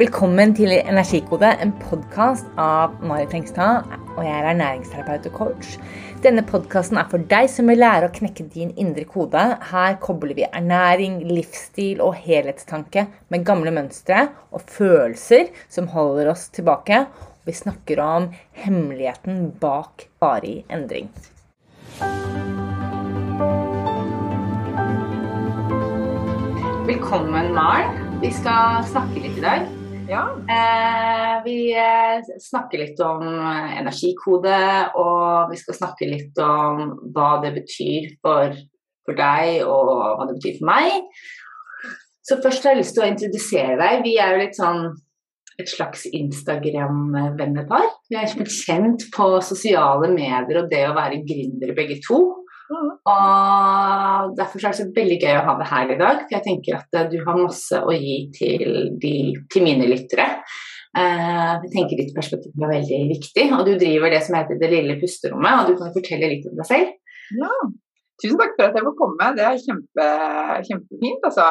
Velkommen til Energikode, en podkast av Mari Tengstad. Og jeg er ernæringsterapeut og coach. Denne podkasten er for deg som vil lære å knekke din indre kode. Her kobler vi ernæring, livsstil og helhetstanke med gamle mønstre og følelser som holder oss tilbake. Vi snakker om hemmeligheten bak varig endring. Velkommen, Maren. Vi skal snakke litt i dag. Ja. Eh, vi eh, snakker litt om energikode, og vi skal snakke litt om hva det betyr for, for deg, og hva det betyr for meg. Så først har jeg lyst til å introdusere deg. Vi er jo litt sånn et slags Instagram-vennepar. Vi er kjent på sosiale medier og det å være gründere begge to. Og Derfor er det så veldig gøy å ha deg her i dag. For jeg tenker at eh, du har masse å gi til, de, til mine lyttere. Uh, jeg tenker Ditt perspektiv er veldig viktig, og du driver det som heter Det lille pusterommet. og Du kan fortelle litt om deg selv. Ja, Tusen takk for at jeg får komme. Det er kjempe, kjempefint. Altså.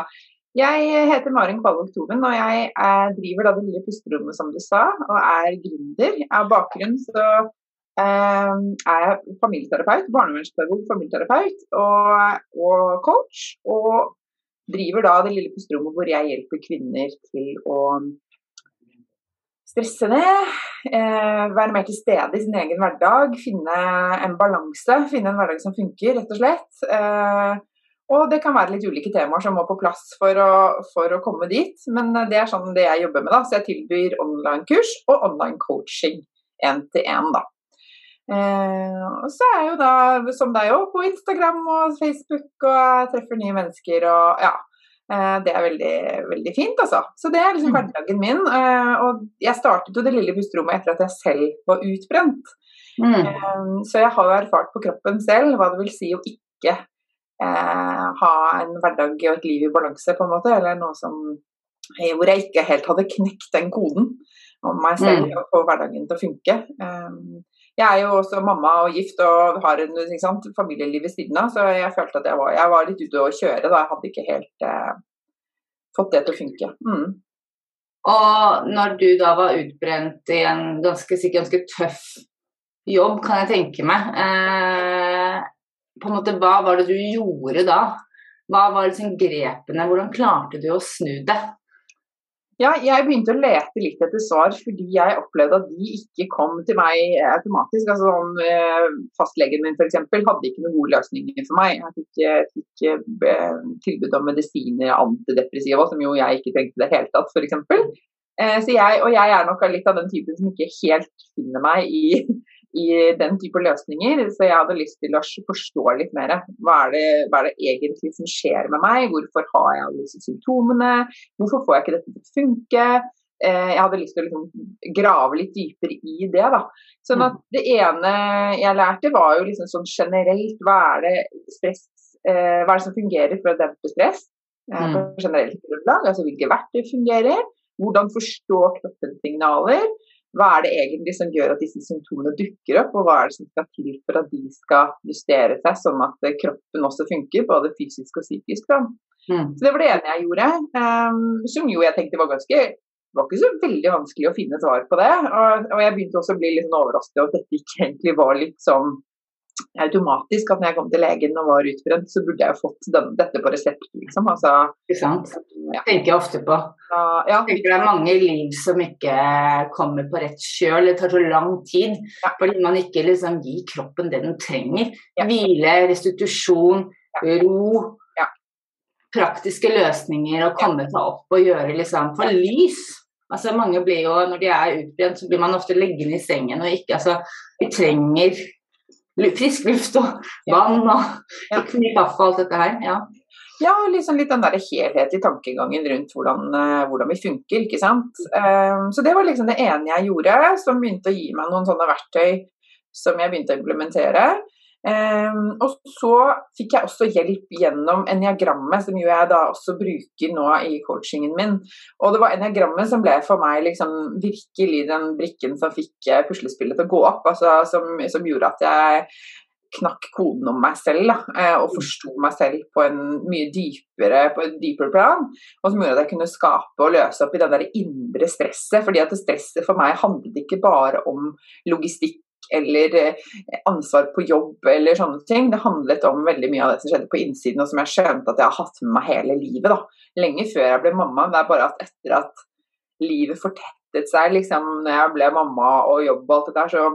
Jeg heter Maren Kvalvåg Toven, og jeg er, driver da Det lille pusterommet, som du sa, og er gründer. Av bakgrunn så er jeg familieterapeut, barnevernspedagog, familieterapeut og, og, coach. Og driver da det lille pusterommet hvor jeg hjelper kvinner til å stresse ned, eh, være mer til stede i sin egen hverdag, finne en balanse, finne en hverdag som funker, rett og slett. Eh, og det kan være litt ulike temaer som må på plass for å, for å komme dit, men det er sånn det jeg jobber med. da, Så jeg tilbyr online-kurs og online coaching én til én, da. Eh, og så er jeg jo da, som deg òg, på Instagram og Facebook og treffer nye mennesker og ja. Eh, det er veldig, veldig fint, altså. Så det er liksom mm. hverdagen min. Eh, og jeg startet jo det lille pusterommet etter at jeg selv var utbrent. Mm. Så jeg har jo erfart på kroppen selv hva det vil si å ikke ha en hverdag og et liv i balanse, på en måte. Eller noe som hvor jeg ikke helt hadde knekt den koden om meg selv mm. og få hverdagen til å funke. Um, jeg er jo også mamma og gift og har en sant, familieliv ved siden av, så jeg følte at jeg var, jeg var litt ute å kjøre da. Jeg hadde ikke helt eh, fått det til å funke. Mm. Og når du da var utbrent i en ganske, ganske tøff jobb, kan jeg tenke meg, eh, på en måte, hva var det du gjorde da? Hva var liksom grepene, hvordan klarte du å snu det? Ja, jeg begynte å lete litt etter svar fordi jeg opplevde at de ikke kom til meg automatisk. Altså, sånn, eh, fastlegen min f.eks. hadde ikke noen gode løsninger for meg. Jeg fikk, eh, fikk eh, tilbud om medisiner, antidepressiva, som jo jeg ikke trengte i det hele tatt, f.eks. Så jeg, og jeg er nok litt av den typen som ikke helt finner meg i i den type løsninger. Så jeg hadde lyst til å forstå litt mer. Hva er, det, hva er det egentlig som skjer med meg? Hvorfor har jeg alle disse symptomene? Hvorfor får jeg ikke dette til å funke? Eh, jeg hadde lyst til å liksom grave litt dypere i det. da. Sånn at mm. Det ene jeg lærte, var jo liksom sånn generelt hva er det stress eh, hva er det som fungerer for å dempe stress? Eh, på mm. generelt grunnlag, altså Hvilke verktøy fungerer? Hvordan forstå kroppens signaler? Hva er det egentlig som gjør at disse symptomene dukker opp, og hva er det som skal til for at de skal justere seg, sånn at kroppen også funker, både fysisk og psykisk. Mm. Så Det var det ene jeg gjorde, um, som jo jeg tenkte var ganske det var ikke så veldig vanskelig å finne svar på det. Og, og jeg begynte også å bli litt sånn overrasket over at dette ikke egentlig var litt sånn automatisk at når jeg kom til legen og var utbrent, så burde jeg jo fått den, dette på resept, liksom. Altså, ikke sant. Ja. tenker jeg ofte på. Uh, ja. Tenker det er mange liv som ikke kommer på rett kjøl. Det tar så lang tid ja. fordi man ikke liksom gir kroppen det den trenger. Hvile, restitusjon, ro. Praktiske løsninger og komme seg opp og gjøre liksom for lys. Altså Mange blir jo, når de er utbrent, så blir man ofte liggende i sengen og ikke altså Vi trenger frisk luft og vann og ja. ny kaffe og alt dette her. Ja, ja liksom litt den der helhetlige tankegangen rundt hvordan, uh, hvordan, vi funker, ikke sant. Um, så det var liksom det ene jeg gjorde, som begynte å gi meg noen sånne verktøy som jeg begynte å implementere. Um, og så fikk jeg også hjelp gjennom eniagrammet, som jo jeg da også bruker nå i coachingen min. Og det var eniagrammet som ble for meg liksom virkelig den brikken som fikk eh, puslespillet til å gå opp. Altså, som, som, gjorde at jeg knakk koden om meg selv da, eh, og forsto meg selv på en mye dypere, en dypere plan. Og som gjorde at jeg kunne skape og løse opp i det der indre stresset. fordi at stresset for meg handlet ikke bare om logistikk eller eh, ansvar på jobb eller sånne ting. Det handlet om veldig mye av det som skjedde på innsiden, og som jeg skjønte at jeg har hatt med meg hele livet. da. Lenge før jeg ble mamma. Det er bare at etter at livet fortettet seg, liksom, når jeg ble mamma og jobb og alt det der, så,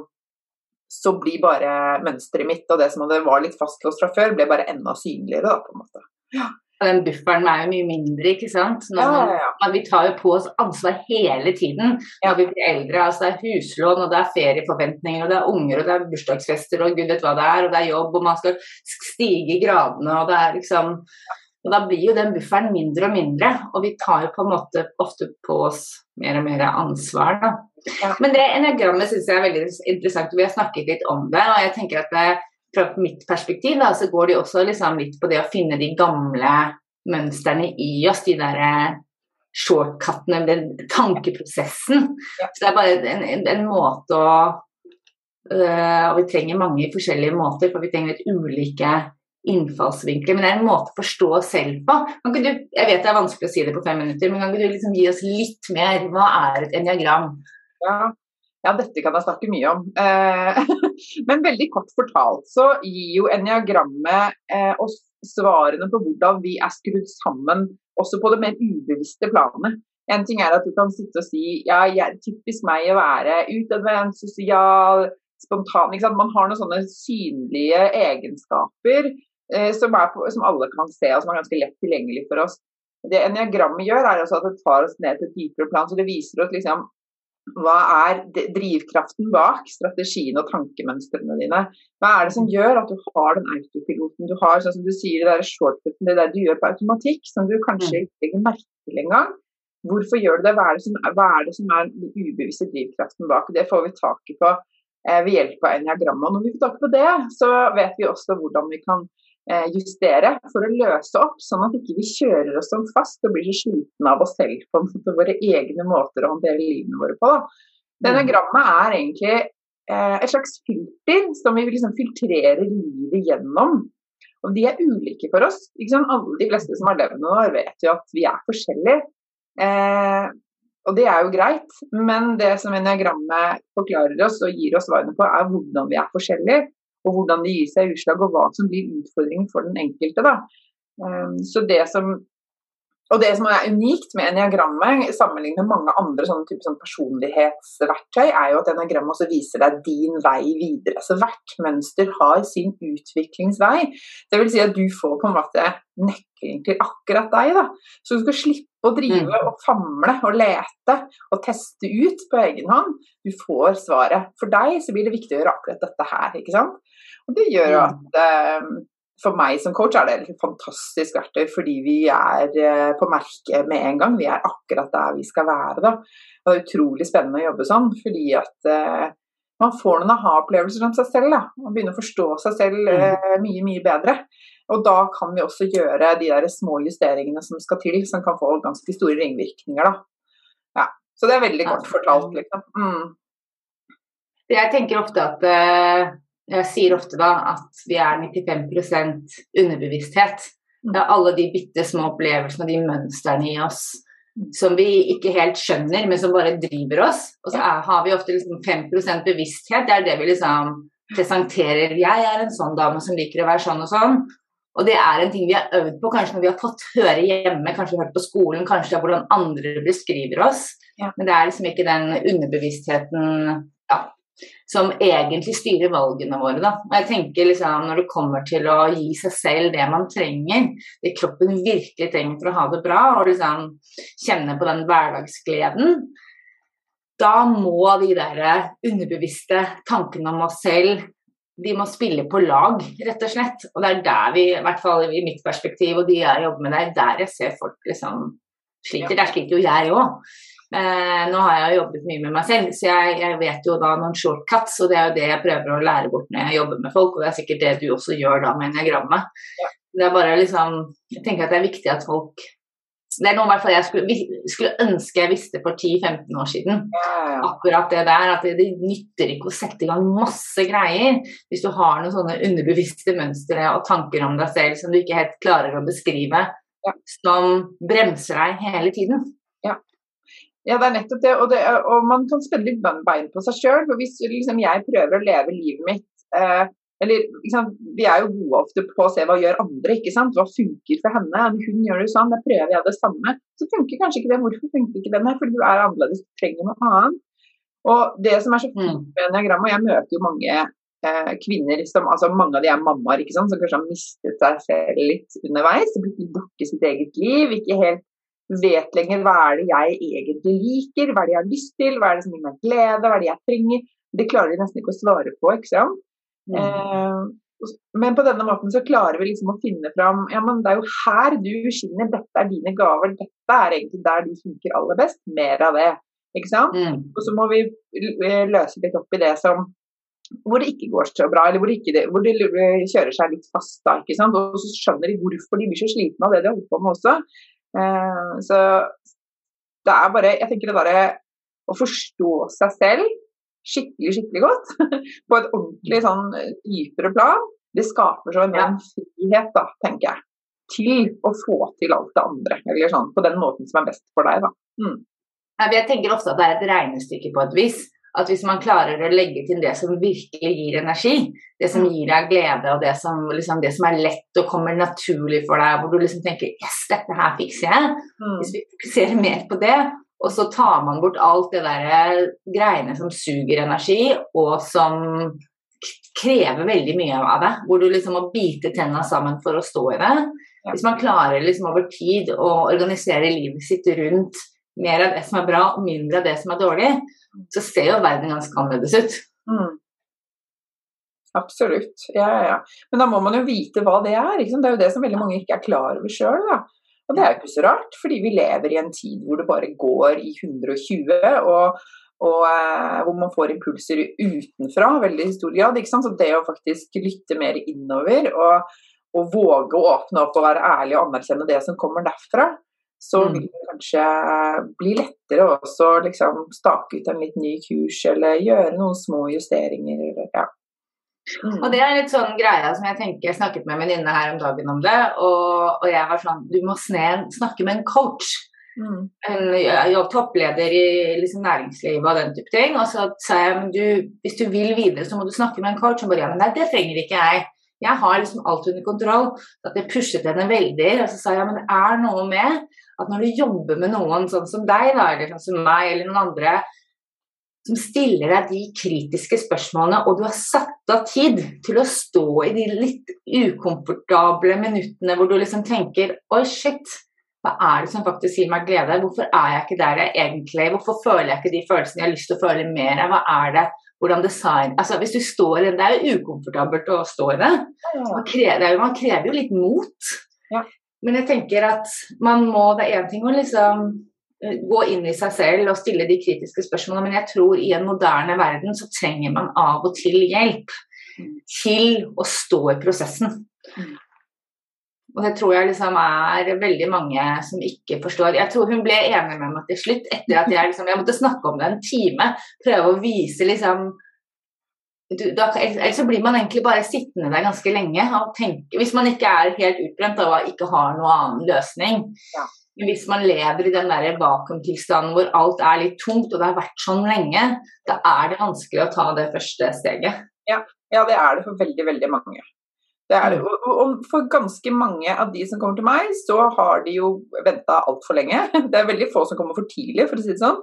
så blir bare mønsteret mitt og det som var litt fastlåst fra før, ble bare enda synligere, da, på en måte. Ja den bufferen er jo mye mindre, ikke sant. Når man, ja, ja, ja. vi tar jo på oss ansvar hele tiden når vi blir eldre. altså Det er huslån, og det er ferieforventninger, og det er unger, og det er bursdagsfester, og gud vet hva det er, og det er jobb, og man skal stige i gradene, og det er liksom og Da blir jo den bufferen mindre og mindre, og vi tar jo på en måte ofte på oss mer og mer ansvar. da. Men det enagrammet syns jeg er veldig interessant, og vi har snakket litt om det. og jeg tenker at det, fra mitt perspektiv da, så går de også liksom litt på det å finne de gamle mønstrene i oss, de der eh, shortcutene, den tankeprosessen. Ja. Så det er bare en, en, en måte å øh, Og vi trenger mange forskjellige måter, for vi trenger litt ulike innfallsvinkler. Men det er en måte å forstå oss selv på. Du, jeg vet det er vanskelig å si det på fem minutter, men kan ikke du liksom gi oss litt mer? Hva er et enneagram? Ja, ja, dette kan jeg snakke mye om. Eh, men veldig kort fortalt så gir jo eniagrammet eh, oss svarene på hvordan vi er skrudd sammen, også på det mer ubevisste planet. En ting er at du kan sitte og si ja, jeg, typisk meg å være utadvendt, sosial, spontan. Man har noen sånne synlige egenskaper eh, som, på, som, alle kan se, og som er ganske lett tilgjengelig for oss. Det eniagrammet gjør, er også at det tar oss ned til et dypere plan. så Det viser oss liksom hva er drivkraften bak strategien og tankemønstrene dine? Hva er det som gjør at du har den autopiloten du har, sånn som du sier, det der shortcuten, det der du gjør på automatikk, som du kanskje mm. ikke legger merke til engang? Hvorfor gjør du det? Hva er det som, er, det som er den ubevisste drivkraften bak? Det får vi tak i på eh, ved hjelp av. Og når vi får tak på det, så vet vi også hvordan vi kan justere for å løse opp, sånn at ikke vi kjører oss sånn fast og blir så slitne av oss selv på våre egne måter å håndtere livene våre på. Denne mm. grammet er egentlig eh, et slags filter som vi liksom filtrerer livet gjennom. Og de er ulike for oss. Alle de fleste som har levd noen år, vet jo at vi er forskjellige. Eh, og det er jo greit, men det som enagrammet forklarer oss og gir oss svarene på, er hvordan vi er forskjellige og hvordan det gir seg utslag, og hva som blir utfordringen for den enkelte. Da. Ehm, så det som, og det som er unikt med eniagrammet, sammenlignet med mange andre sånne type sånn personlighetsverktøy, er jo at eniagrammet også viser deg din vei videre. Så hvert mønster har sin utviklingsvei. Det vil si at du får på en måte nøkkelen til akkurat deg. Da. Så du skal slippe å drive mm. og famle og lete og teste ut på egen hånd. Du får svaret. For deg så blir det viktig å gjøre akkurat dette her. ikke sant? Og det gjør jo mm. at eh, for meg som coach er det et fantastisk verktøy, fordi vi er eh, på merket med en gang. Vi er akkurat der vi skal være. da. Og det er utrolig spennende å jobbe sånn, fordi at uh, man får noen aha-opplevelser om seg selv. da, Man begynner å forstå seg selv eh, mye, mye bedre. Og da kan vi også gjøre de der små justeringene som skal til, som kan få ganske store ringvirkninger. da. Ja, Så det er veldig kort fortalt, liksom. Mm. Jeg tenker ofte at eh, jeg sier ofte da at vi er 95 underbevissthet. Mm. Det er alle de bitte små opplevelsene, de mønstrene i oss mm. som vi ikke helt skjønner, men som bare driver oss. Og så er, har vi ofte liksom 5 bevissthet. Det er det vi liksom presenterer. Jeg er en sånn dame som liker å være sånn og sånn. Og det er en ting vi har øvd på, kanskje når vi har fått høre hjemme, kanskje vi har hørt på skolen, kanskje det er hvordan andre beskriver oss. Ja. Men det er liksom ikke den underbevisstheten ja, som egentlig styrer valgene våre. Da. Og jeg tenker liksom, Når det kommer til å gi seg selv det man trenger, det kroppen virkelig trenger for å ha det bra, og liksom kjenne på den hverdagsgleden, da må de der underbevisste tankene om oss selv de må spille på lag, rett og slett. Og det er der vi, i hvert fall i mitt perspektiv, og de jeg jobber med, det er der jeg ser folk liksom sliter. Der sliter jo jeg òg. Eh, nå har jeg jobbet mye med meg selv, så jeg, jeg, vet jo da noen shortcuts, og det er jo det jeg prøver å lære bort når jeg jobber med folk, og det er sikkert det du også gjør da med enagrammet. Ja. Det er bare liksom Jeg tenker at det er viktig at folk det er noe hvert fall jeg skulle, skulle, ønske jeg visste for 10-15 år siden. Akkurat det der. At det, det, nytter ikke å sette i gang masse greier hvis du har noen sånne underbevisste mønstre og tanker om deg selv som du ikke helt klarer å beskrive, ja. som bremser deg hele tiden. Ja. Det er nettopp det. Og, det, og man kan spenne litt bein på seg sjøl. Hvis liksom, jeg prøver å leve livet mitt eh, eller Vi er jo gode ofte på å se hva gjør andre, ikke sant? hva funker for henne. Hun gjør det sånn, da prøver jeg det samme. Så funker kanskje ikke det. Hvorfor funker ikke den her? fordi du er annerledes, du trenger noe annet. Og det som er så fint mm. med enneagrammet, og jeg møter jo mange eh, kvinner som altså Mange av de er mammaer ikke sant, som kanskje har mistet seg selv litt underveis. Blitt litt borte i sitt eget liv. Ikke helt vet lenger hva er det jeg egentlig liker, hva er det jeg har lyst til, hva er det som gir meg glede, hva er det jeg trenger. Det klarer de nesten ikke å svare på. ikke sant? Mm. Eh, men på denne måten så klarer vi liksom å finne fram ja, men det er jo her du skinner, dette er dine gaver, dette er egentlig der du funker aller best. Mer av det. Ikke sant? Mm. Og så må vi eh, løse litt opp i det som hvor det ikke går så bra, eller hvor, det, hvor de kjører seg litt fast. da, ikke sant? Og så skjønner de hvorfor de blir så slitne av det de holder på med også. Eh, så det er bare Jeg tenker det derre å forstå seg selv skikkelig, skikkelig godt, på et ordentlig sånn dypere plan, det skaper så en frihet, da, tenker jeg, til å få til alt det andre. Eller sånn, på den måten som er best for deg, da. Mm. Jeg tenker ofte at det er et regnestykke på et vis. At hvis man klarer å legge til det som virkelig gir energi, det som gir deg glede, og det som, liksom, det som er lett og kommer naturlig for deg, hvor du liksom tenker 'yes, dette her fikser jeg', mm. hvis vi fokuserer mer på det, og så tar man bort alt det der greiene som suger energi, og som krever veldig mye av deg. Hvor du liksom må bite tenna sammen for å stå i det. Hvis man klarer liksom over tid å organisere livet sitt rundt mer av det som er bra, og mindre av det som er dårlig, så ser jo verden ganske annerledes ut. Mm. Absolutt. Ja, ja. Men da må man jo vite hva det er. Det er jo det som veldig mange ikke er klar over sjøl. Og det er jo ikke så rart, fordi vi lever i en tid hvor det bare går i 120, og, og eh, hvor man får impulser utenfra veldig stor grad. Så det å faktisk lytte mer innover og, og våge å åpne opp og være ærlig og anerkjenne det som kommer derfra, så mm. vil det kanskje bli lettere også liksom stake ut en litt ny kurs eller gjøre noen små justeringer. Eller, ja. Mm. Og det er litt sånn greia som jeg tenker Jeg snakket med en venninne her om dagen om det, og, og jeg var sånn Du må snakke med en coach. Mm. En jobb, toppleder i liksom, næringslivet og den type ting. Og så sa jeg men du, hvis du vil videre, så må du snakke med en coach. Og bare ja, men nei, det trenger ikke jeg. Jeg har liksom alt under kontroll. Så at jeg pushet henne veldig. Og så sa jeg men det er noe med at når du jobber med noen sånn som deg, da, eller sånn som meg, eller noen andre, som stiller deg de kritiske spørsmålene, og du har satt av tid til å stå i de litt ukomfortable minuttene hvor du liksom tenker Oi, shit, hva er det som faktisk gir meg glede? Hvorfor er jeg ikke der jeg egentlig Hvorfor føler jeg ikke de følelsene jeg har lyst til å føle mer av? Hva er det? Hvordan design Altså, hvis du står i det, det er jo ukomfortabelt å stå i det. Man krever, man krever jo litt mot. Ja. Men jeg tenker at man må Det er én ting å liksom Eh, gå inn i seg selv og stille de kritiske spørsmålene. Men jeg tror i en moderne verden så trenger man av og til hjelp til å stå i prosessen. Og det tror jeg liksom er veldig mange som ikke forstår. Jeg tror hun ble enig med meg til slutt, etter at jeg liksom Jeg måtte snakke om det en time. Prøve å vise liksom du, da, Ellers så blir man egentlig bare sittende der ganske lenge og tenke Hvis man ikke er helt utbrent og ikke har noen annen løsning. Ja. Men hvis man lever i den der vakuumtilstanden hvor alt er litt tungt, og det har vært sånn lenge, da er det vanskelig å ta det første steget. Ja, ja det er det for veldig, veldig mange. Det er det. Mm. Og for ganske mange av de som kommer til meg, så har de jo venta altfor lenge. Det er veldig få som kommer for tidlig, for å si det sånn.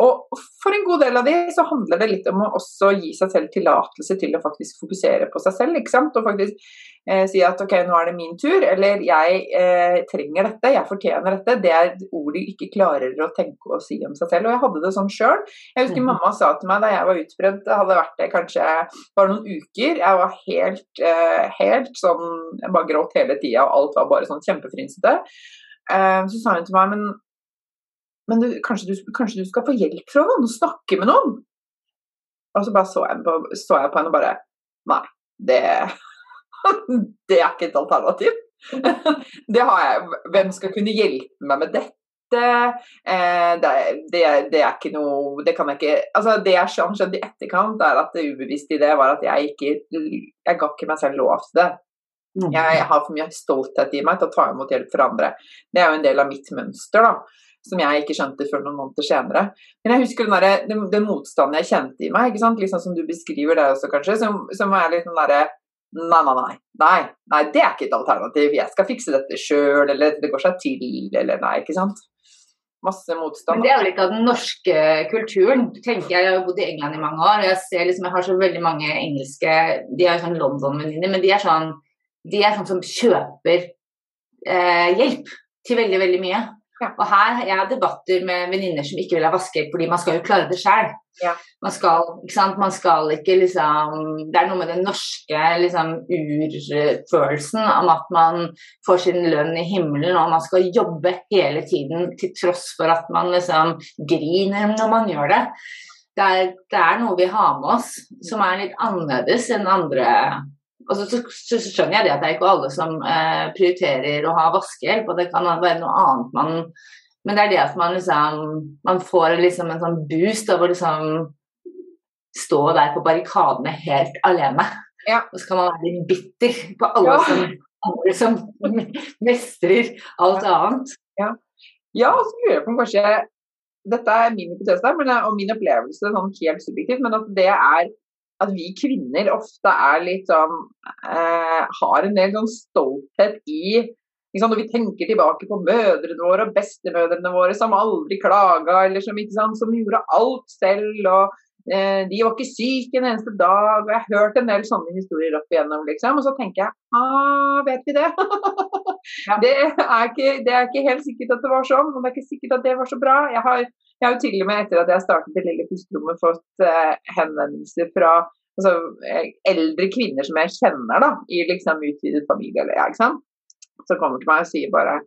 Og for en god del av de så handler det litt om å også gi seg selv tillatelse til å faktisk fokusere på seg selv. ikke sant? Og faktisk eh, si at ok, nå er det min tur, eller jeg eh, trenger dette, jeg fortjener dette. Det er ord de ikke klarer å tenke og si om seg selv. Og jeg hadde det sånn sjøl. Jeg husker mm. mamma sa til meg da jeg var utbrent, det hadde vært det kanskje bare noen uker. Jeg var helt, eh, helt sånn Jeg bare gråt hele tida, og alt var bare sånn kjempefrynsete. Eh, så sa hun til meg, men men du, kanskje, du, kanskje, du, skal få hjelp fra noen og snakke med noen? Og så bare så jeg på, så jeg på henne og bare Nei, det, det er ikke et alternativ. det har jeg. Hvem skal kunne hjelpe meg med dette? Eh, det, det, det, er ikke noe Det kan jeg ikke Altså, det jeg skjønte i etterkant, er at det ubevisste i det var at jeg ikke Jeg ga ikke meg selv lov til det. Mm. Jeg har for mye stolthet i meg til å ta imot hjelp fra andre. Det er jo en del av mitt mønster, da. Som jeg ikke skjønte før noen måneder senere. Men jeg husker den, den, den motstanden jeg kjente i meg, sant? Liksom som du beskriver det også, kanskje, som, som er litt den derre Nei, nei, nei, nei. Nei, det er ikke et alternativ. Jeg skal fikse dette sjøl, eller det går seg til, eller nei, ikke sant. Masse motstand. Men det er jo ikke av den norske kulturen. tenker Jeg Jeg har bodd i England i mange år, og jeg ser liksom, jeg har så veldig mange engelske De er jo sånn London-venninner, men de er sånn de er sånn som kjøper eh, hjelp til veldig, veldig mye. Ja. Og her jeg debatter med venninner som ikke vil ha vaskehjelp, fordi man skal jo klare det sjøl. Ja. Man, man skal ikke liksom Det er noe med den norske liksom, urfølelsen om at man får sin lønn i himmelen, og man skal jobbe hele tiden til tross for at man liksom griner når man gjør det. Det er, det er noe vi har med oss som er litt annerledes enn andre Altså, så, så, skjønner jeg det at det er ikke alle som eh, prioriterer å ha vaskehjelp, og det kan være noe annet man Men det er det at man liksom Man får liksom en sånn boost av å liksom stå der på barrikadene helt alene. Ja. Og så kan man være litt bitter på alle ja. som, andre som mestrer alt annet. Ja. ja, og så lurer jeg på kanskje Dette er min hypotese og min opplevelse sånn helt subjektivt, men at det er at vi kvinner ofte er litt sånn eh, Har en del sånn stolthet i liksom, Når vi tenker tilbake på mødrene våre og bestemødrene våre som aldri klaga, eller som, sant, som gjorde alt selv. og eh, De var ikke syke en eneste dag. og Jeg har hørt en del sånne historier opp igjennom. Liksom, og så tenker jeg ah, vet vi det? det, er ikke, det, er ikke, helt sikkert at det var sånn, og det er ikke sikkert at det var så bra. Jeg har jeg har jo til og med etter at jeg startet det lille pusterommet fått uh, henvendelser fra altså, eh, eldre kvinner som jeg kjenner da, i liksom utvidet familie. eller ja, ikke sant? Som kommer til meg og sier bare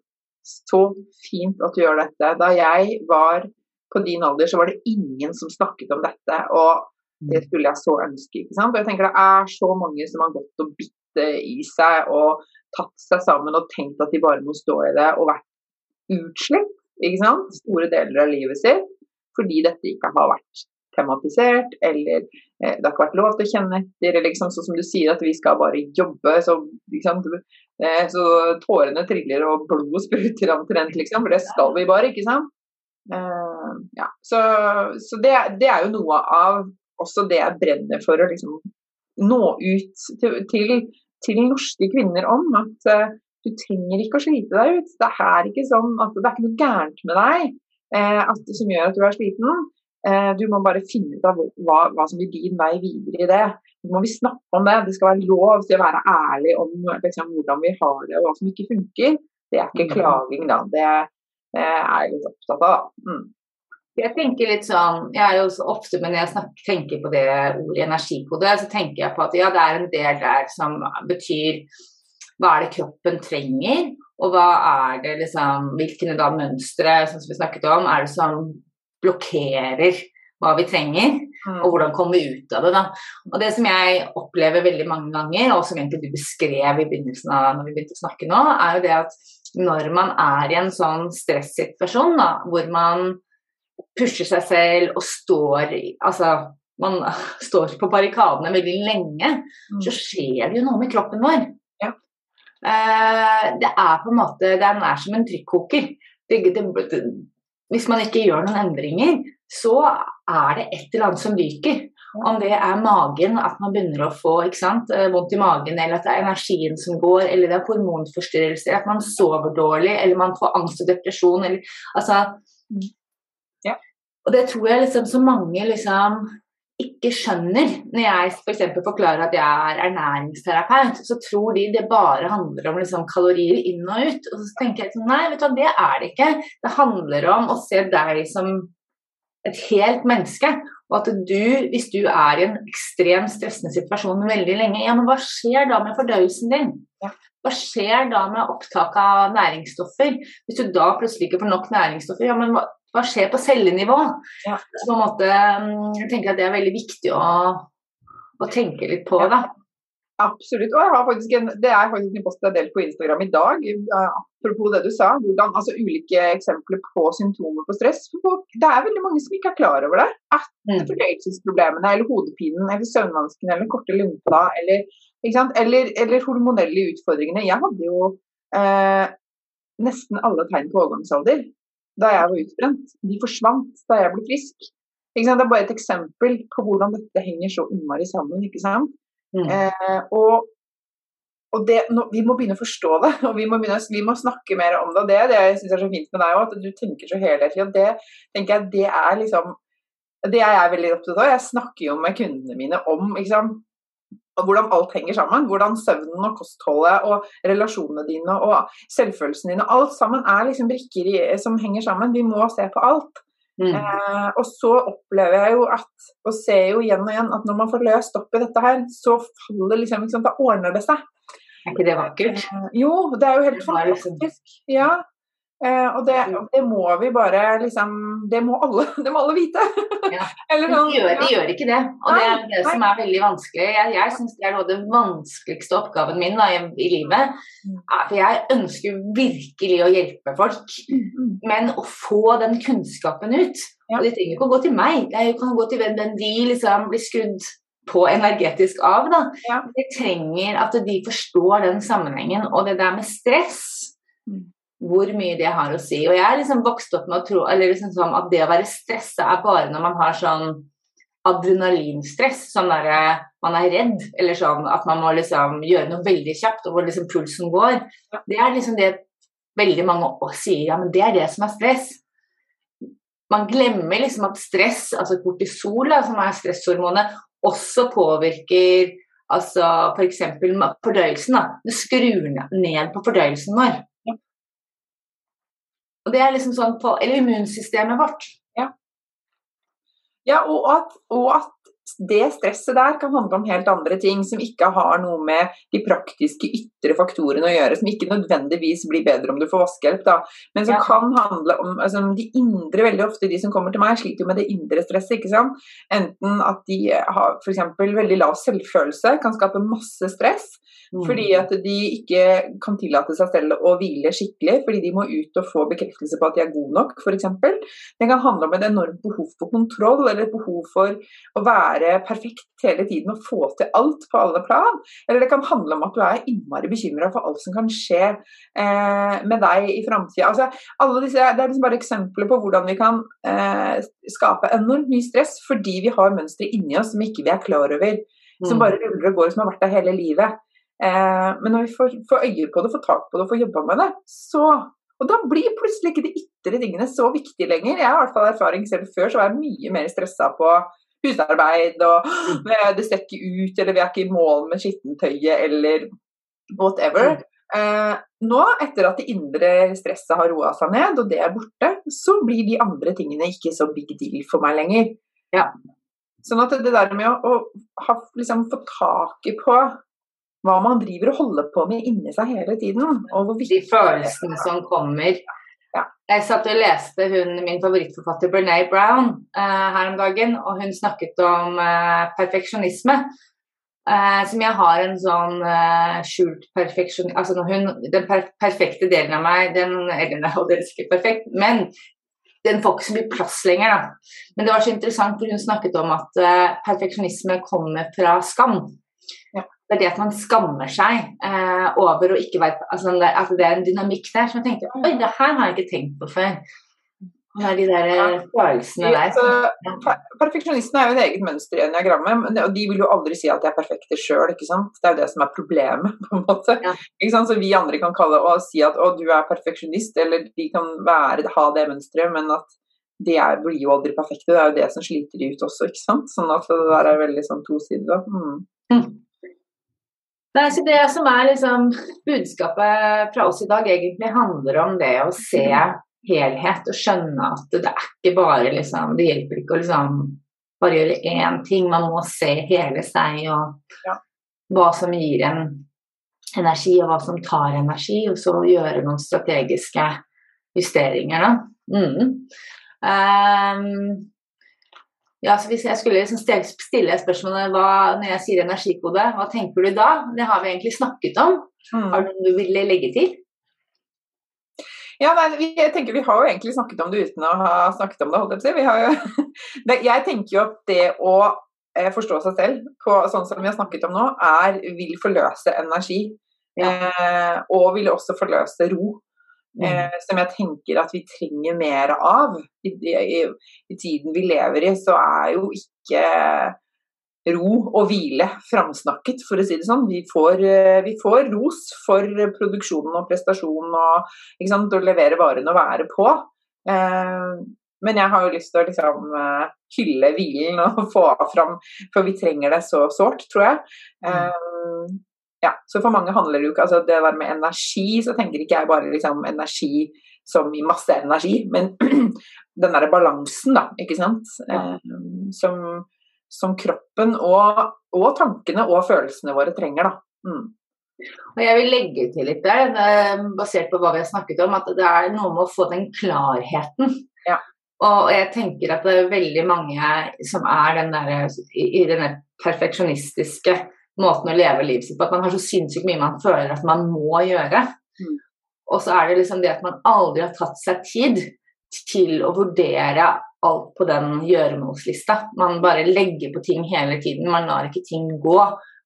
Så fint at du gjør dette. Da jeg var på din alder, så var det ingen som snakket om dette. Og det skulle jeg så ønske. ikke sant? Og jeg tenker Det er så mange som har gått og bitt i seg og tatt seg sammen og tenkt at de bare må stå i det og vært utslitt ikke sant? store deler av livet sitt fordi dette ikke har vært tematisert, eller eh, det har ikke vært lov til å kjenne etter, eller liksom, sånn som du sier at vi skal bare jobbe, så, eh, så tårene triller og blodet spruter omtrent, liksom, for det skal vi bare, ikke sant. Eh, ja. Så, så det, det, er jo noe av også det jeg brenner for å liksom nå ut til, til, til norske kvinner om. At uh, du trenger ikke å slite deg ut. Det er ikke sånn at det er ikke noe gærent med deg eh, at, som gjør at du er sliten. Eh, du må bare finne ut av hva, hva, som blir din vei videre i det. Nå må vi snakke om det. Det skal være lov til å være ærlig om liksom, hvordan vi har det og hva som ikke funker. Det er ikke mm. klaging, da. Det eh, er jeg litt opptatt av. Mm. Jeg tenker litt sånn, jeg er jo så ofte, men jeg snakker, tenker på det ordet energikode, så tenker jeg på at ja, det er en del der som betyr hva er det kroppen trenger, og hva er det liksom Hvilke da mønstre sånn som vi snakket om, er det som blokkerer hva vi trenger, mm. og hvordan komme ut av det. da. Og Det som jeg opplever veldig mange ganger, og som egentlig du beskrev i begynnelsen av når vi begynte å snakke nå, er jo det at når man er i en sånn stressituasjon da, hvor man pusher seg selv og står Altså, man står på barrikadene veldig lenge, mm. så skjer det jo noe med kroppen vår. Eh, det er på en måte Det er nær som en trykkoker. Det, det, hvis man ikke gjør noen endringer, så er det et eller annet som ryker. Om det er magen, at man begynner å få sant, eh, vondt i magen, eller at det er energien som går, eller det er hormonforstyrrelser, at man sover dårlig, eller man får angst og depresjon. Eller, altså, ja. Og det tror jeg liksom så mange liksom ikke skjønner Når jeg f.eks. For forklarer at jeg er ernæringsterapeut, så tror de det bare handler om liksom kalorier inn og ut. Og så tenker jeg sånn, nei, vet du hva, det er det ikke. Det handler om å se deg som et helt menneske. Og at du, hvis du er i en ekstremt stressende situasjon veldig lenge, ja, men hva skjer da med fordøyelsen din? Hva skjer da med opptak av næringsstoffer? Hvis du da plutselig ikke får nok næringsstoffer, ja, men hva, hva skjer på cellenivå? Ja. Så på en måte, mm, jeg tenker at det er veldig viktig å, å tenke litt på. da. Absolutt. Og jeg en, det er faktisk en post jeg har delt på Instagram i dag. Uh, apropos det du sa. Hvordan, altså Ulike eksempler på symptomer på stress. For det er veldig mange som ikke er klar over det. At mm. fordøyelsesproblemene eller hodepinen eller søvnvanskene eller korte lunta eller, eller, eller, hormonelle utfordringene. Jeg hadde jo eh, nesten alle tegn på overgangsalder. Da jeg var utbrent. De forsvant da jeg ble frisk. Det er bare et eksempel på hvordan dette henger så innmari sammen. ikke sant? Mm. Eh, og, og det, nå, vi må begynne å forstå det, og vi må, begynne, vi må snakke mer om det. Det, det jeg syns er så fint med deg òg, at du tenker så helhetlig. Og det tenker jeg, det er liksom Det er jeg veldig opptatt av. Jeg snakker jo med kundene mine om sant? Hvordan alt henger sammen. Hvordan søvnen og kostholdet og relasjonene dine og selvfølelsen din og alt sammen er liksom brikker som henger sammen. Vi må se på alt. Mm. Eh, og så opplever jeg jo at, og ser jo igjen og igjen, at når man får løst opp i dette her, så faller liksom, liksom Da ordner det seg. Er ikke det vakkert? Eh, jo, det er jo helt liksom fantastisk. Ja. Eh, og det, det, må vi bare liksom Det må alle, det må alle vite. Ja. sånn, de, gjør, de, gjør, ikke det. Og det er det nei. som er veldig vanskelig. Jeg, jeg syns det er noe av den vanskeligste oppgaven min da, i, i, livet. Mm. For jeg ønsker virkelig å hjelpe folk. Mm, mm. Men å få den kunnskapen ut ja. Og de trenger ikke å gå til meg, de kan gå til hvem de liksom blir skrudd på energetisk av. da. Ja. De trenger at de forstår den sammenhengen. Og det der med stress hvor mye det har å si. Og jeg er liksom vokst opp med å tro liksom sånn at det å være stressa er bare når man har sånn adrenalinstress, sånn der man er redd, eller sånn at man må liksom gjøre noe veldig kjapt, og hvor liksom pulsen går. Det er liksom det veldig mange sier, ja, men det er det som er stress. Man glemmer liksom at stress, altså kortisol, som er stresshormonet, også påvirker altså f.eks. fordøyelsen. Da. Det skrur ned på fordøyelsen vår. Og det er liksom sånn på, Eller immunsystemet vårt. Ja, ja og, at, og at det stresset der kan handle om helt andre ting som ikke har noe med de praktiske ytre faktorene å gjøre, som ikke nødvendigvis blir bedre om du får vaskehjelp, da, men som ja. kan handle om altså, de indre Veldig ofte de som kommer til meg, sliter jo med det indre stresset. ikke sant? Enten at de har f.eks. veldig lav selvfølelse, kan skape masse stress. Mm. Fordi at de ikke kan tillate seg selv å hvile skikkelig, fordi de må ut og få bekreftelse på at de er gode nok, f.eks. Det kan handle om et enormt behov for kontroll, eller et behov for å være perfekt hele tiden og få til alt på alle plan. Eller det kan handle om at du er innmari bekymra for alt som kan skje eh, med deg i framtida. Altså, det er liksom bare eksempler på hvordan vi kan eh, skape enormt mye stress fordi vi har mønstre inni oss som ikke vi er klar over. Som mm. bare ruller og går, som har vært der hele livet. Eh, men når vi får, får, øye på det, får tak på det og får jobba med det, så Og da blir plutselig ikke de ytre tingene så viktige lenger. Jeg har i hvert fall erfaring selv før, så var jeg mye mer stressa på husarbeid og mm. det ser ikke ut, eller vi er ikke i mål med skittentøyet, eller whatever. Mm. Eh, nå, etter at det indre stresset har roa seg ned, og det er borte, så blir de andre tingene ikke så big deal for meg lenger. Ja. Sånn at det der med å, å ha, liksom, få taket på hva man driver og holder på med inni seg hele tiden. Og hvor De følelsene som kommer. Jeg satt og leste hun, min favorittforfatter Brené Brown uh, her om dagen, og hun snakket om uh, perfeksjonisme. Uh, som jeg har en sånn skjult perfeksjon... Altså hun, den per perfekte delen av meg, den Eller den er ikke perfekt, men den får ikke så mye plass lenger. Da. Men det var så interessant, for hun snakket om at perfeksjonisme kommer fra skam. Ja det er det at man skammer seg eh, over å ikke være altså det, At det er en dynamikk der som jeg tenkte Oi, det her har jeg ikke tenkt på før. Det er de der ja. Eh, følelsene der. Ja. Perfeksjonistene er jo et eget mønster i eniagrammet, og de vil jo aldri si at de er perfekte sjøl. Det er jo det som er problemet, på en måte. Ja. Så vi andre kan kalle og si at å, du er perfeksjonist, eller de kan være, ha det mønsteret, men at de er, blir jo aldri perfekte. Det er jo det som sliter de ut også, ikke sant. Sånn at det der er veldig sånn tosidig. Mm. Mm. Nei, så Det som er liksom budskapet fra oss i dag, egentlig handler om det å se helhet og skjønne at det er ikke bare liksom Det hjelper ikke å liksom bare gjøre én ting, man må se hele seg og ja. hva som gir en energi, og hva som tar energi, og så gjøre noen strategiske justeringer. Da. Mm. Um, ja, så Hvis jeg skulle liksom stille spørsmålet hva, når jeg sier energikode, hva tenker du da? Det har vi egentlig snakket om. Mm. Har du noe du ville legge til? Ja, nei, jeg tenker Vi har jo egentlig snakket om det uten å ha snakket om det. holdt Jeg på jo, jeg tenker jo at det å eh, forstå seg selv på sånn som vi har snakket om nå, er, vil forløse energi. Ja. Eh, og vil også forløse ro. Mm. Eh, som jeg tenker at vi trenger mer av. I, i, I, tiden vi lever i, så er jo ikke ro og hvile framsnakket, for å si det sånn. Vi får, eh, vi får ros for produksjonen og prestasjonen og sant, å levere varene og være på. Eh, men jeg har jo lyst til å liksom uh, hylle hvilen og få fram, for vi trenger det så sårt, tror jeg. Uh, ja, så for mange handler det jo ikke altså Det der med energi, så tenker ikke jeg bare liksom energi som i masse energi, men den derre balansen, da, ikke sant. Eh, som, som, kroppen og, og, tankene og følelsene våre trenger, da. Mm. Og jeg vil legge til litt der, basert på hva vi har snakket om, at det er noe med å få den klarheten. Ja. Og jeg tenker at det er veldig mange som er den der, i denne perfeksjonistiske måten å leve livet sitt på, at man har så sinnssykt mye man føler at man må gjøre. Mm. Og så er det liksom det at man aldri har tatt seg tid til å vurdere alt på den gjøremålslista. Man bare legger på ting hele tiden, man lar ikke ting gå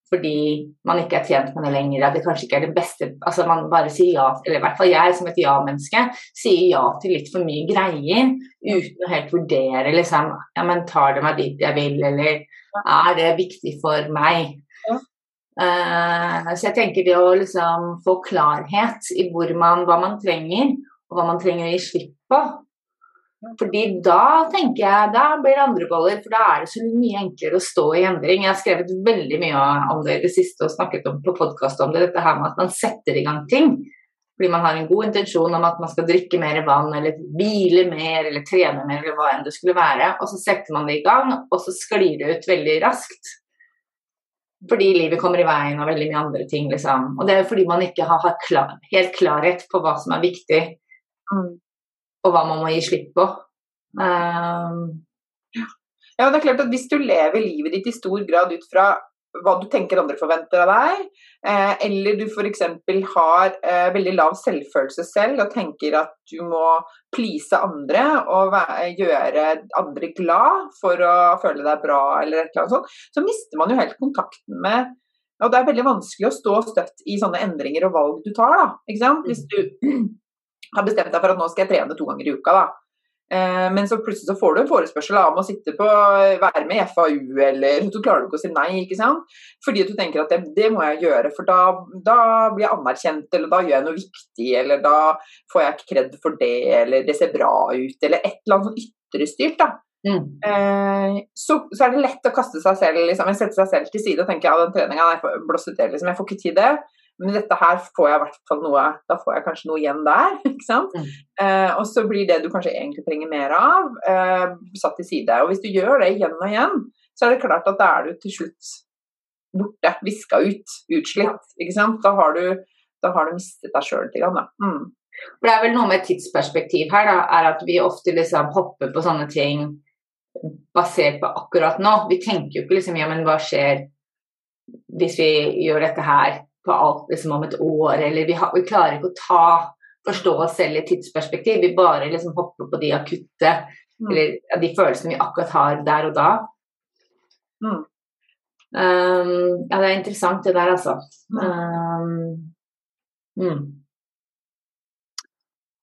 fordi man ikke er tjent med det lenger, at det kanskje ikke er det beste Altså man bare sier ja, eller i hvert fall jeg som et ja-menneske, sier ja til litt for mye greier uten å helt vurdere liksom Ja, men tar det meg dit jeg vil, eller er det viktig for meg? Uh, så jeg tenker det å liksom få klarhet i hvor man, hva man trenger, og hva man trenger å gi slipp på, fordi da tenker jeg, da blir det andre boller, for da er det så mye enklere å stå i endring. Jeg har skrevet veldig mye om det i det siste og snakket om på podkast om det, dette her med at man setter i gang ting. Fordi man har en god intensjon om at man skal drikke mer vann, eller hvile mer, eller trene mer, eller hva enn det skulle være. Og så setter man det i gang, og så sklir det ut veldig raskt. Fordi livet kommer i veien og veldig mye andre ting, liksom. Og det er jo fordi man ikke har klar, helt klarhet på hva som er viktig. Mm og hva man må gi slipp på. Um, ja, det er klart at Hvis du lever livet ditt i stor grad ut fra hva du tenker andre forventer av deg, eh, eller du f.eks. har eh, veldig lav selvfølelse selv og tenker at du må please andre og gjøre andre glad for å føle deg bra, eller et eller annet sånt, så mister man jo helt kontakten med og Det er veldig vanskelig å stå støtt i sånne endringer og valg du tar. da, ikke sant? Hvis du har bestemt deg for at nå skal jeg trene to ganger i uka. da. Eh, men så plutselig så får du en forespørsel om å sitte på, være med i FAU, eller så klarer du ikke å si nei. ikke sant? Fordi du tenker at det, det må jeg gjøre, for da, da, blir jeg anerkjent, eller da gjør jeg noe viktig, eller da får jeg ikke kred for det, eller det ser bra ut, eller et eller annet sånn ytrestyrt. da. Mm. Eh, så, så, er det lett å kaste seg selv, liksom, sette seg selv til side og tenke ja, den treninga blåst ut, liksom. jeg får ikke tid til det. Men dette her får jeg i hvert fall noe Da får jeg kanskje noe igjen der. ikke sant? Mm. Eh, og så blir det du kanskje egentlig trenger mer av, eh, satt til side. Og hvis du gjør det igjen og igjen, så er det klart at da er du til slutt borte. Viska ut. Utslitt. ikke sant? Da har du, da har du mistet deg sjøl til da. Mm. For Det er vel noe med tidsperspektiv her, da, er at vi ofte liksom hopper på sånne ting basert på akkurat nå. Vi tenker jo ikke liksom ja, men hva skjer hvis vi gjør dette her på alt liksom om et år, eller vi, har, vi klarer ikke å ta, forstå oss selv i tidsperspektiv. Vi bare liksom hopper på de akutte, mm. eller de følelsene vi akkurat har der og da. Mm. Um, ja, det er interessant det der, altså. Um, mm.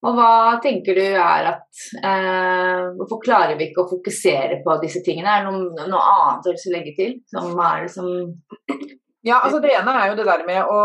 Og hva tenker du er at eh, Hvorfor klarer vi ikke å fokusere på disse tingene? Er det noe, noe annet du vil legge til? Som er det som ja, altså Det ene er jo det der med å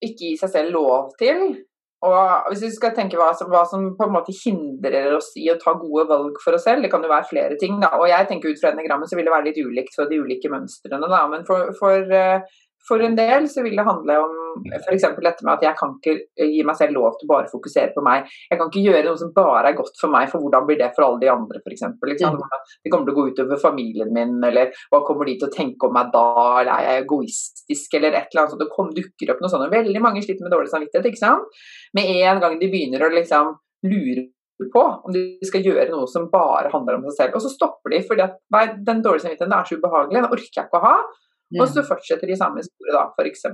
ikke gi seg selv lov til. Og hvis vi skal tenke hva som, hva som, på en måte hindrer oss i å ta gode valg for oss selv, det kan jo være flere ting. da, og jeg tenker Ut fra enegrammet så vil det være litt ulikt for de ulike mønstrene. da, Men for, for, eh, for en del så vil det handle om f.eks. dette med at jeg kan ikke gi meg selv lov til å bare fokusere på meg. Jeg kan ikke gjøre noe som bare er godt for meg, for hvordan blir det for alle de andre f.eks. Liksom. Det kommer til å gå utover familien min, eller hva kommer de til å tenke om meg da, eller er jeg egoistisk, eller et eller annet sånt. Det kom, dukker opp noe sånt. Veldig mange sliter med dårlig samvittighet, ikke sant. Med en gang de begynner å liksom lure på om de skal gjøre noe som bare handler om seg selv. Og så stopper de fordi at nei, den dårlige samvittigheten er så ubehagelig, den orker jeg ikke å ha. Og så fortsetter de samme sporet, da, f.eks.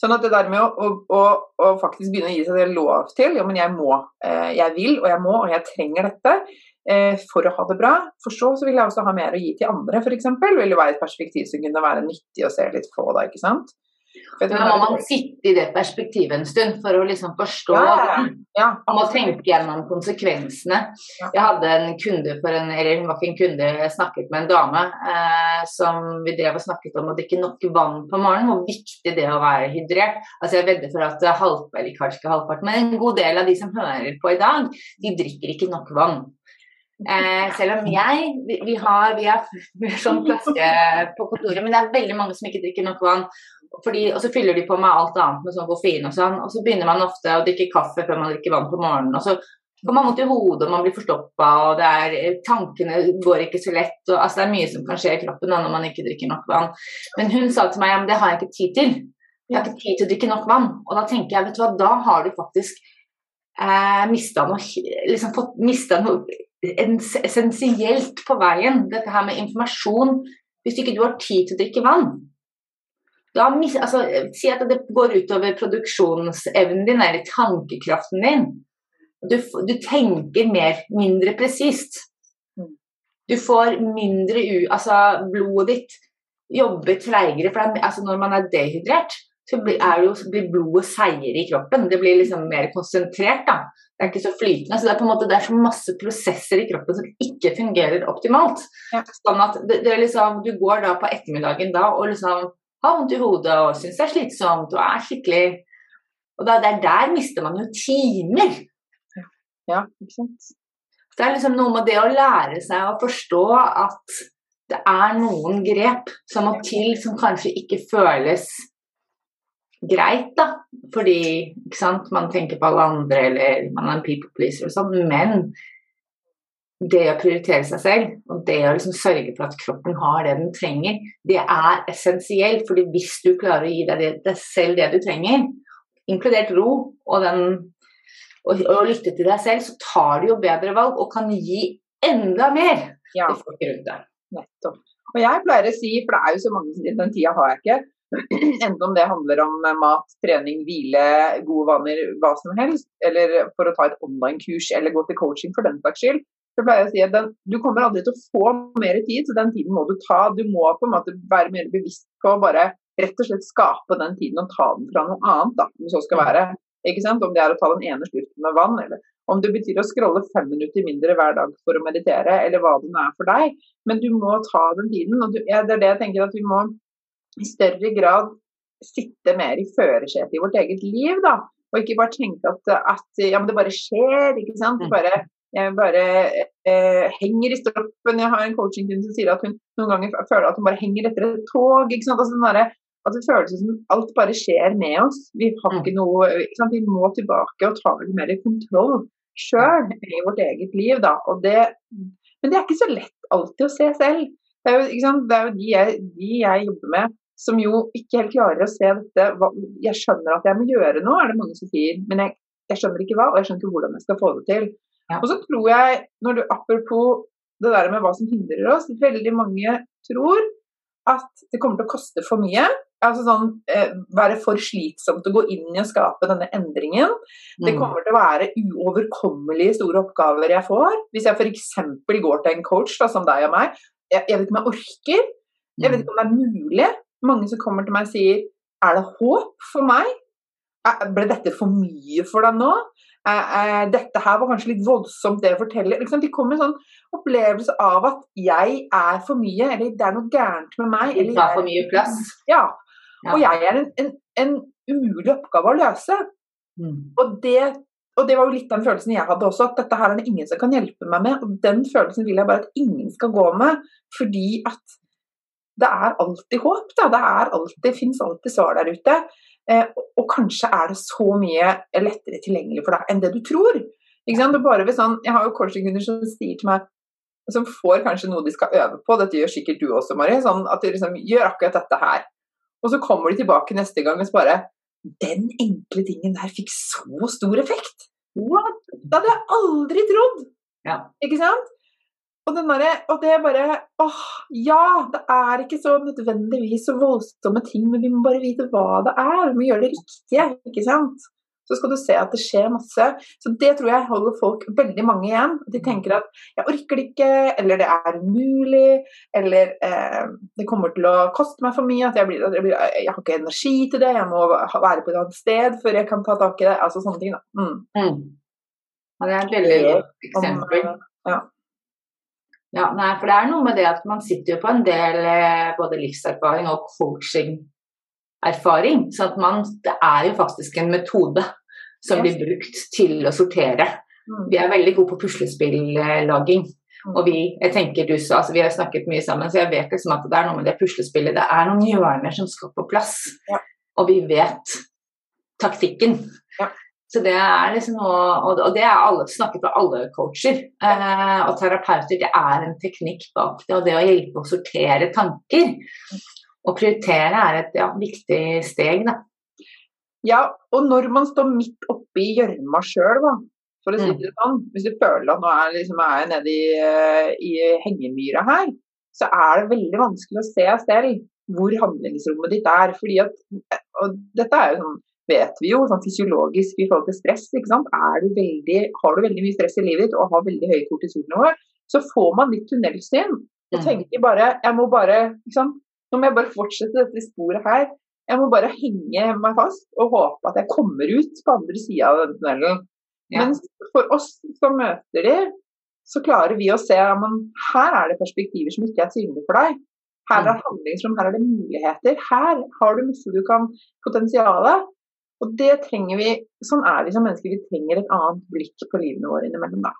Sånn at det der med å, å, å, faktisk begynne å gi seg det lov til ja, men jeg må, eh, jeg vil og jeg må og jeg trenger dette eh, for å ha det bra. For så, så vil jeg også ha mer å gi til andre, f.eks. Vil jo være et perspektiv som kunne være nyttig å se litt på da, ikke sant. Da må man sitte i det perspektivet en stund for å liksom forstå ja, ja. Man må tenke gjennom konsekvensene. Jeg hadde en kunde for en, eller hun var ikke en kunde, jeg snakket med en dame eh, som vi drev og snakket om å drikke nok vann på morgenen, hvor viktig det er å være hydrert. Altså Jeg vedder for at halv, eller kanskje ikke halvparten, men en god del av de som hører på i dag, de drikker ikke nok vann. Eh, selv om jeg Vi, vi har, vi har sånn flaske på kontoret, men det er veldig mange som ikke drikker nok vann. Fordi, og så fyller de på med alt annet med sånn koffein og sånn. Og så begynner man ofte å drikke kaffe før man drikker vann på morgenen. Og så får man vondt i hodet, og man blir forstoppa, og er, tankene går ikke så lett. Og, altså, det er mye som kan skje i kroppen da, når man ikke drikker nok vann. Men hun sa til meg at det har jeg ikke tid til. Jeg har ikke tid til å drikke nok vann. Og da tenker jeg, vet du hva, da har du faktisk eh, mista noe, liksom fått, mista noe essensielt på veien. Dette her med informasjon. Hvis ikke du har tid til å drikke vann, da altså, Si at det går utover produksjonsevnen din eller tankekraften din. Du, du tenker mer, mindre presist. Du får mindre u... Altså, blodet ditt jobber treigere. For det, altså, når man er dehydrert, så blir, jo, blir blodet seigere i kroppen. Det blir liksom mer konsentrert. da. Det er ikke så flytende. så Det er på en måte, det er så masse prosesser i kroppen som ikke fungerer optimalt. Ja. Sånn at det, det liksom, Du går da på ettermiddagen da og liksom har vondt i hodet og syns det er slitsomt og er skikkelig Og da, der, der mister man jo timer. Ja, ikke sant. Det er liksom noe med det å lære seg å forstå at det er noen grep som må til som kanskje ikke føles greit, da. Fordi sant, man tenker på alle andre, eller man er en people pleaser og sånn. Men det å prioritere seg selv, og det å liksom sørge for at kroppen har det den trenger, det er essensielt. fordi hvis du klarer å gi deg, det, deg selv det du trenger, inkludert ro og, den, og, og, lytte til deg selv, så tar du jo bedre valg og kan gi enda mer ja. til folk rundt deg. Nettopp. Og jeg pleier å si, for det er jo så mange som den tida har jeg ikke, Enten om det handler om mat, trening, hvile, gode vaner, hva som helst, eller for å ta et online-kurs eller gå til coaching for den saks skyld. Så pleier jeg å si at den, Du kommer aldri til å få mer tid, så den tiden må du ta. Du må på en måte være mer bevisst på å bare rett og slett skape den tiden og ta den fra noe annet, da, om så skal være. Ikke sant? Om det er å ta den ene slurken med vann, eller om det betyr å scrolle fem minutter mindre hver dag for å meditere, eller hva det nå er for deg. Men du må ta den tiden. og du, ja, Det er det jeg tenker at vi må i større grad sitte mer i førersetet i vårt eget liv, da. Og ikke bare tenke at, at ja, men det bare skjer, ikke sant. Mm. Bare, jeg bare eh, henger i stroppen. Jeg har en coachingkunde som sier at hun noen ganger føler at hun bare henger etter et tog. ikke sant? Altså, der, at det føles som alt bare skjer med oss. Vi har mm. ikke noe, ikke sant? Vi må tilbake og ta litt mer kontroll sjøl i vårt eget liv. da, det, Men det er ikke så lett alltid å se selv. Det er jo, det er jo de, jeg, de jeg jobber med som jo ikke helt klarer å se dette. Jeg skjønner at jeg må gjøre noe, er det mange som sier, men jeg, jeg skjønner ikke hva, og jeg skjønner ikke hvordan jeg skal få det til. Ja. Og så tror jeg, når du apropos det der med hva som hindrer oss, veldig mange tror at det kommer til å koste for mye. Altså sånn, eh, Være for slitsomt å gå inn i å skape denne endringen. Mm. Det kommer til å være uoverkommelige store oppgaver jeg får. Hvis jeg f.eks. går til en coach da, som deg og meg. Jeg, jeg vet ikke om jeg orker. Jeg vet mm. ikke om det er mulig mange som kommer til meg og sier Er det håp for meg? Ble dette for mye for deg nå? Dette her var kanskje litt voldsomt, det å fortelle. De kommer med en sånn opplevelse av at jeg er for mye, eller det er noe gærent med meg. Eller tar for mye plass. Ja. Og jeg er en, en, en umulig oppgave å løse. Mm. Og, det, og, det, var jo litt den følelsen jeg hadde også, at dette her er det ingen som kan hjelpe meg med. Og den følelsen vil jeg bare at ingen skal gå med, fordi at det er alltid håp. Da. Det er alltid, fins alltid svar der ute. Eh, og kanskje er det så mye lettere tilgjengelig for deg enn det du tror. Sånn, jeg har jo coachingkunder som sier til meg som får kanskje noe de skal øve på, dette gjør sikkert du også, Mari, sånn at de liksom gjør akkurat dette her. Og så kommer de tilbake neste gang og bare Den enkle tingen der fikk så stor effekt! What? Det hadde jeg aldri trodd! Ja. Ikke sant? Og, der, og, det er bare åh, ja, det er ikke så nødvendigvis så voldsomme ting, men vi må bare vite hva det er. Vi må gjøre det riktige, ikke sant. så skal du se at det skjer masse. Så det tror jeg holder folk veldig mange igjen. De tenker at 'jeg orker det ikke', eller 'det er umulig', eller eh, 'det kommer til å koste meg for mye', at jeg, blir, jeg, blir, jeg, har ikke energi til det, jeg må være på et annet sted før jeg kan ta tak i det. Altså sånne ting, da. Mm. Mm. Det er et veldig godt eksempel. Om, ja. Ja, nei, for det er noe med det at man sitter jo på en del eh, både livserfaring og coaching erfaring. Så at man, det er jo faktisk en metode som blir brukt til å sortere. Mm. Vi er veldig gode på puslespillaging. Mm. Og vi, jeg tenker du sa, altså vi har snakket mye sammen, så jeg vet liksom at det er noe med det puslespillet. Det er noen hjørner som skal på plass. Ja. Og vi vet taktikken. Ja. Så det er liksom noe, og det er alle, snakket for alle coacher eh, og terapeuter. Det er en teknikk bak det. Og det å hjelpe å sortere tanker. og prioritere er et ja, viktig steg, da. Ja, og når man står midt oppi gjørma sjøl, for å si mm. det sånn, hvis du føler at nå er, liksom, er jeg nede i, i hengemyra her, så er det veldig vanskelig å se selv hvor handlingsrommet ditt er. fordi at, og dette er jo sånn, vet vi jo sånn fysiologisk i forhold til stress. ikke sant? Du veldig, har du veldig mye stress i livet ditt og har veldig høye kortisolnivåer, så får man litt tunnelsyn og mm. tenker bare jeg må bare ikke sant? Nå må jeg bare fortsette dette sporet her. Jeg må bare henge meg fast og håpe at jeg kommer ut på andre sida av denne tunnelen. Ja. Men for oss som møter de, så klarer vi å se at her er det perspektiver som ikke er synlige for deg. Her er mm. handlingsrom, her er det muligheter. Her har du masse du kan potensialet. Og det trenger vi, sånn er vi som mennesker, vi trenger et annet blikk på livene våre innimellom. da.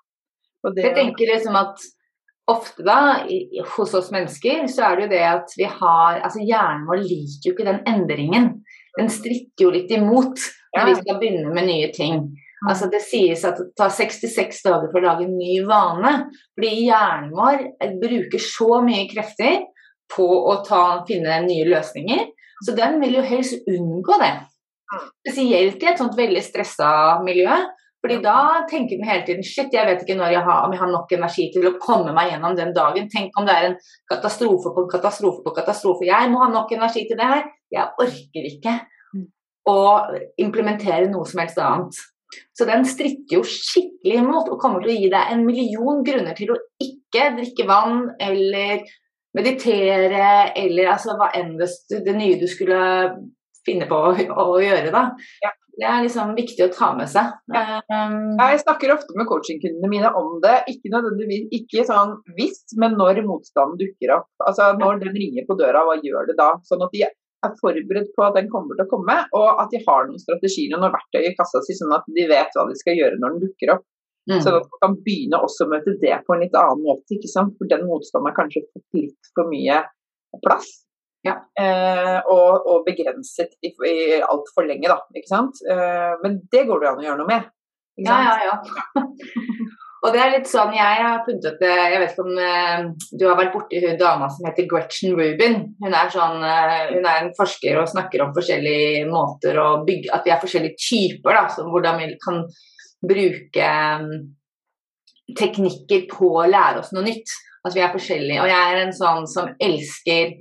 Det, jeg tenker liksom at ofte da, i, hos oss mennesker, så er det jo det at vi har Altså hjernen vår liker jo ikke den endringen. Den stritter jo litt imot når vi skal begynne med nye ting. Altså Det sies at det tar 66 dager for å lage en ny vane. Fordi hjernen vår bruker så mye krefter på å ta, finne nye løsninger. Så den vil jo helst unngå det. Mm. Spesielt i et sånt veldig stressa miljø. Fordi da tenker den hele tiden shit, jeg vet ikke jeg har, om jeg har nok energi til å komme meg gjennom den dagen. Tenk om det er en katastrofe på katastrofe på katastrofe. Jeg må ha nok energi til det her. Jeg orker ikke å implementere noe som helst annet. Så den stritter jo skikkelig imot og kommer til å gi deg en million grunner til å ikke drikke vann eller meditere eller altså hva enn det, det nye du skulle finne på å, å gjøre, da. Ja. Det er liksom viktig å ta med seg. Ja. Um, jeg snakker ofte med coachingkundene mine om det. Ikke nødvendigvis ikke sånn hvis, men når motstanden dukker opp. Altså Når den ringer på døra, hva gjør det da? Sånn at de er forberedt på at den kommer til å komme, og at de har noen strategier og noen verktøy i kassa si, sånn at de vet hva de skal gjøre når den dukker opp. Mm. Sånn at man kan begynne også å møte det på en litt annen måte. ikke sant? For den motstanden har kanskje fått litt for mye plass. Ja. Eh, og, og, begrenset i, i altfor lenge, da. Ikke sant? Eh, men det går det an å gjøre noe med. Ja, ja, ja. og det er litt sånn Jeg har funnet ut Jeg vet ikke om eh, du har vært borti hun dama som heter Gretchen Rubin. Hun er, sånn, eh, hun er en forsker og snakker om forskjellige måter å bygge At vi er forskjellige typer, da, som hvordan vi kan bruke um, teknikker på å lære oss noe nytt. At vi er forskjellige. Og jeg er en sånn som elsker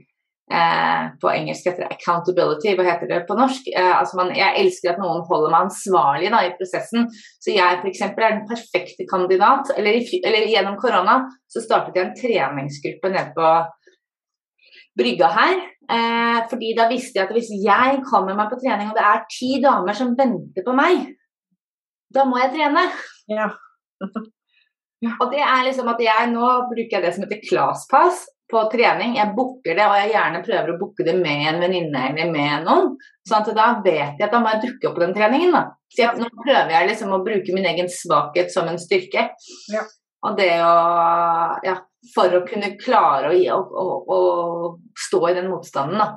Eh, på engelsk heter det 'accountability', hva heter det på norsk? Eh, altså man, jeg elsker at noen holder meg ansvarlig da, i prosessen. Så jeg f.eks. er den perfekte kandidat. Eller, eller, gjennom korona så startet jeg en treningsgruppe nede på brygga her. Eh, fordi da visste jeg at hvis jeg kommer meg på trening, og det er ti damer som venter på meg, da må jeg trene. Ja. og det er liksom at jeg nå bruker jeg det som heter ClassPass på trening. Jeg booker det, og jeg gjerne prøver å booke det med en venninne eller med noen. sånn at da vet jeg at da må jeg dukke opp på den treningen. da. Så jeg, nå prøver jeg liksom å bruke min egen svakhet som en styrke. Ja. Og det å Ja, for å kunne klare å, å, å, å stå i den motstanden, da.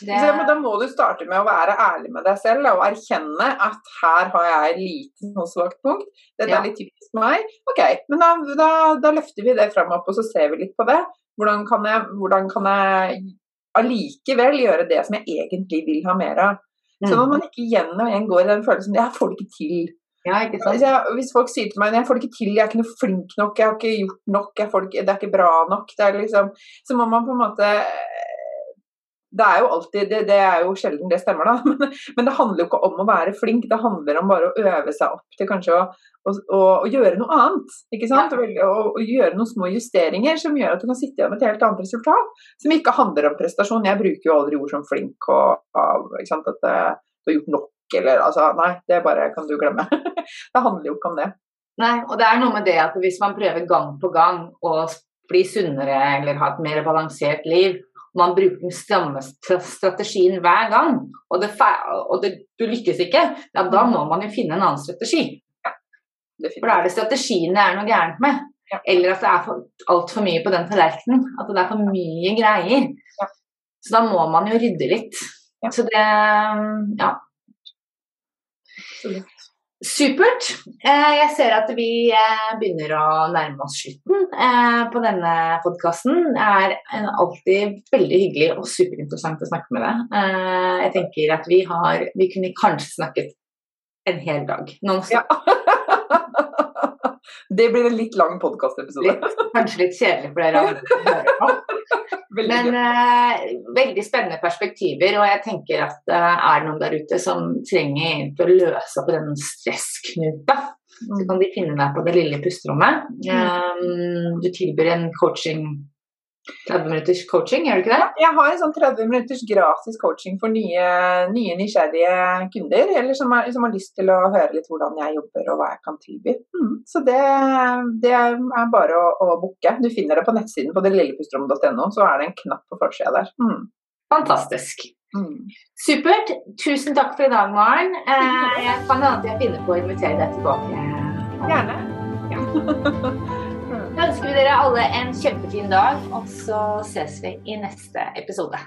Det... Så, da må du starte med å være ærlig med deg selv og erkjenne at her har jeg lite svakt punkt. Dette ja. er litt typisk meg. Ok, men da, da, da, løfter vi det frem opp og så ser vi litt på det. Hvordan kan jeg, hvordan kan jeg allikevel gjøre det som jeg egentlig vil ha mer av? Sånn at mm. man ikke igjen og igjen går i den følelsen jeg får det ikke til. Ja, ikke hvis, jeg, hvis, folk sier til meg jeg får det ikke til, jeg er ikke noe flink nok, jeg har ikke gjort nok, ikke, det, er ikke bra nok, liksom, så må man på en måte det er jo alltid det, det, er jo sjelden det stemmer, da. Men, men, det handler jo ikke om å være flink, det handler om bare å øve seg opp til kanskje å, å, å, å gjøre noe annet. ikke sant? Ja. Og, gjøre noen små justeringer som gjør at du kan sitte igjen med et helt annet resultat. Som ikke handler om prestasjon. Jeg bruker jo aldri ord som flink og, og ikke sant? at eh, du har gjort nok, eller altså Nei, det bare kan du glemme. det handler jo ikke om det. Nei, og det er noe med det at hvis man prøver gang på gang å bli sunnere eller ha et mer balansert liv, man bruker den stramme strategien hver gang, og, det, og det, du lykkes ikke, ja, da må man jo finne en annen strategi. For da er det strategien det er noe gærent med. Eller at det er altfor mye på den tallerkenen. At det er for mye greier. Så da må man jo rydde litt. Så det Ja. Supert. Eh, jeg ser at vi eh, begynner å nærme oss slutten eh, på denne podkasten. Det er alltid veldig hyggelig og superinteressant å snakke med deg. Jeg tenker at vi har Vi kunne kanskje snakket en hel dag. Ja. Det blir en litt lang podkastepisode. Kanskje litt kjedelig for dere å høre på. Men uh, veldig spennende perspektiver, og jeg tenker at uh, er det noen der ute som trenger å løse opp den stressknuta, så mm. kan de finne deg på det lille pusterommet. Um, du tilbyr en coaching 30 minutters coaching, gjør du ikke det? Jeg har en sånn 30 minutters gratis coaching for nye, nye nysgjerrige kunder, eller som, er, som, har lyst til å høre litt hvordan jeg jobber og hva jeg kan tilby. Mm. Så det, det, er bare å, å booke. Du finner det på nettsiden på delillepusterommet.no, så er det en knapp på forsida der. Mm. Fantastisk. Mm. Supert. Tusen takk for i dag, Maren. Eh, jeg kan hende jeg finner på å invitere deg tilbake. Gjerne. Ja. Da ønsker vi dere alle en kjempefin dag, og så ses vi i neste episode.